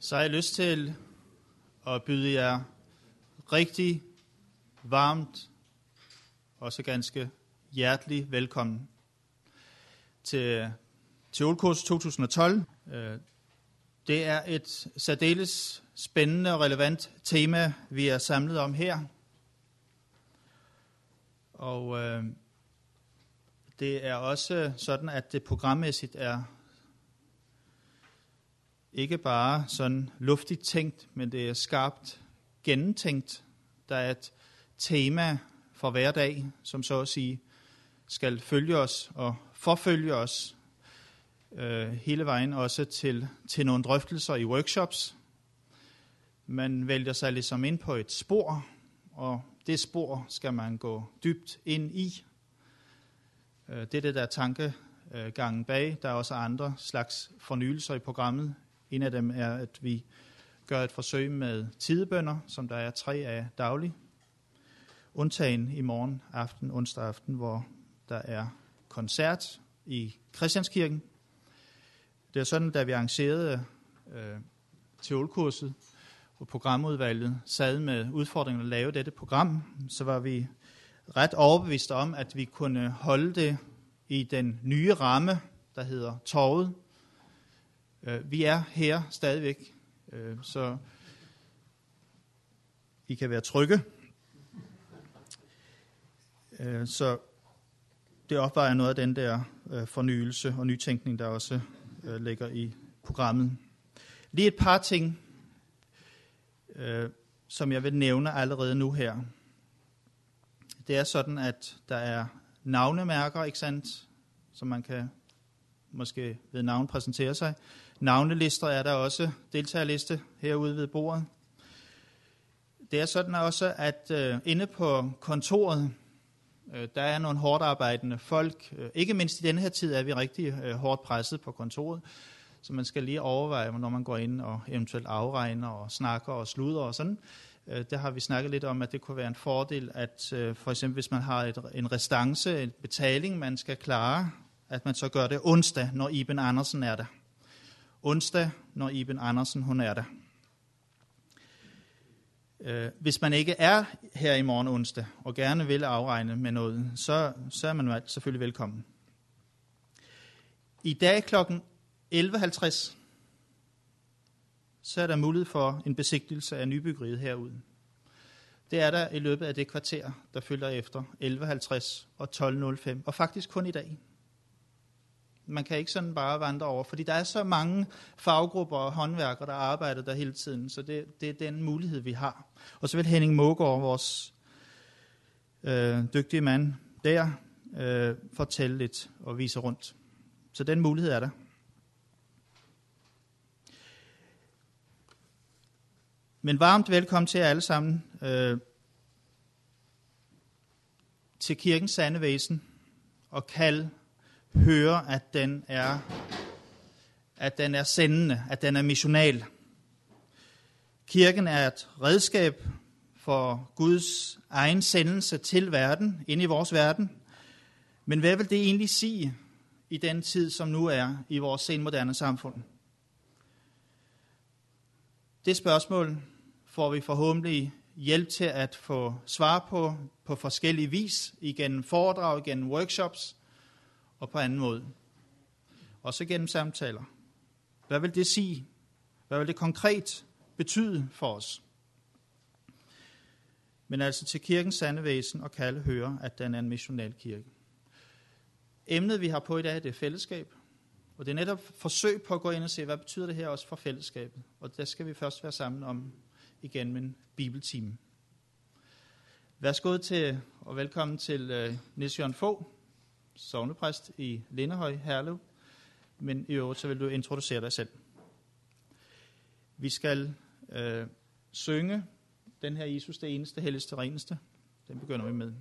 så har jeg lyst til at byde jer rigtig varmt, og så ganske hjertelig velkommen til Teolkurs 2012. Øh, det er et særdeles spændende og relevant tema, vi er samlet om her. Og øh, det er også sådan, at det programmæssigt er ikke bare sådan luftigt tænkt, men det er skarpt gennemtænkt. Der er et tema for hver dag, som så at sige skal følge os og forfølge os øh, hele vejen også til, til nogle drøftelser i workshops. Man vælger sig ligesom ind på et spor, og det spor skal man gå dybt ind i. Øh, det er det, der er tankegangen bag. Der er også andre slags fornyelser i programmet. En af dem er, at vi gør et forsøg med tidebønder, som der er tre af daglig. Undtagen i morgen aften, onsdag aften, hvor der er koncert i Christianskirken. Det er sådan, da vi arrangerede øh, teolkurset, og programudvalget sad med udfordringen at lave dette program, så var vi ret overbeviste om, at vi kunne holde det i den nye ramme, der hedder Torvet. Øh, vi er her stadigvæk, øh, så I kan være trygge. Øh, så det opvejer noget af den der øh, fornyelse og nytænkning, der også øh, ligger i programmet. Lige et par ting, øh, som jeg vil nævne allerede nu her. Det er sådan, at der er navnemærker, ikke sandt, som man kan måske ved navn præsentere sig. Navnelister er der også, deltagerliste herude ved bordet. Det er sådan også, at øh, inde på kontoret, øh, der er nogle hårdt arbejdende folk. Øh, ikke mindst i denne her tid er vi rigtig øh, hårdt presset på kontoret. Så man skal lige overveje, når man går ind og eventuelt afregner og snakker og sluder og sådan. Øh, der har vi snakket lidt om, at det kunne være en fordel, at øh, for eksempel hvis man har et, en restance, en betaling, man skal klare, at man så gør det onsdag, når Iben Andersen er der. Onsdag, når Iben Andersen hun er der. Øh, hvis man ikke er her i morgen onsdag, og gerne vil afregne med noget, så, så er man selvfølgelig velkommen. I dag kl. 11.50, så er der mulighed for en besigtelse af nybyggeriet herude. Det er der i løbet af det kvarter, der følger efter 11.50 og 12.05, og faktisk kun i dag. Man kan ikke sådan bare vandre over, fordi der er så mange faggrupper og håndværkere, der arbejder der hele tiden, så det, det er den mulighed, vi har. Og så vil Henning Mågaard, vores øh, dygtige mand der, øh, fortælle lidt og vise rundt. Så den mulighed er der. Men varmt velkommen til jer alle sammen øh, til kirkens sande væsen og kald høre, at den er, at den er sendende, at den er missional. Kirken er et redskab for Guds egen sendelse til verden, ind i vores verden. Men hvad vil det egentlig sige i den tid, som nu er i vores senmoderne samfund? Det spørgsmål får vi forhåbentlig hjælp til at få svar på på forskellige vis, igennem foredrag, igennem workshops og på anden måde. Også gennem samtaler. Hvad vil det sige? Hvad vil det konkret betyde for os? Men altså til kirkens sande væsen og kalde høre, at den er en missional kirke. Emnet, vi har på i dag, det er fællesskab. Og det er netop forsøg på at gå ind og se, hvad betyder det her også for fællesskabet. Og der skal vi først være sammen om igen med en bibeltime. Værsgo til og velkommen til uh, Niels Jørgen Fogh, sovnepræst i Lindehøj, Herlev. Men i øvrigt så vil du introducere dig selv. Vi skal øh, synge den her Jesus, det eneste, helligste, reneste. Den begynder vi med.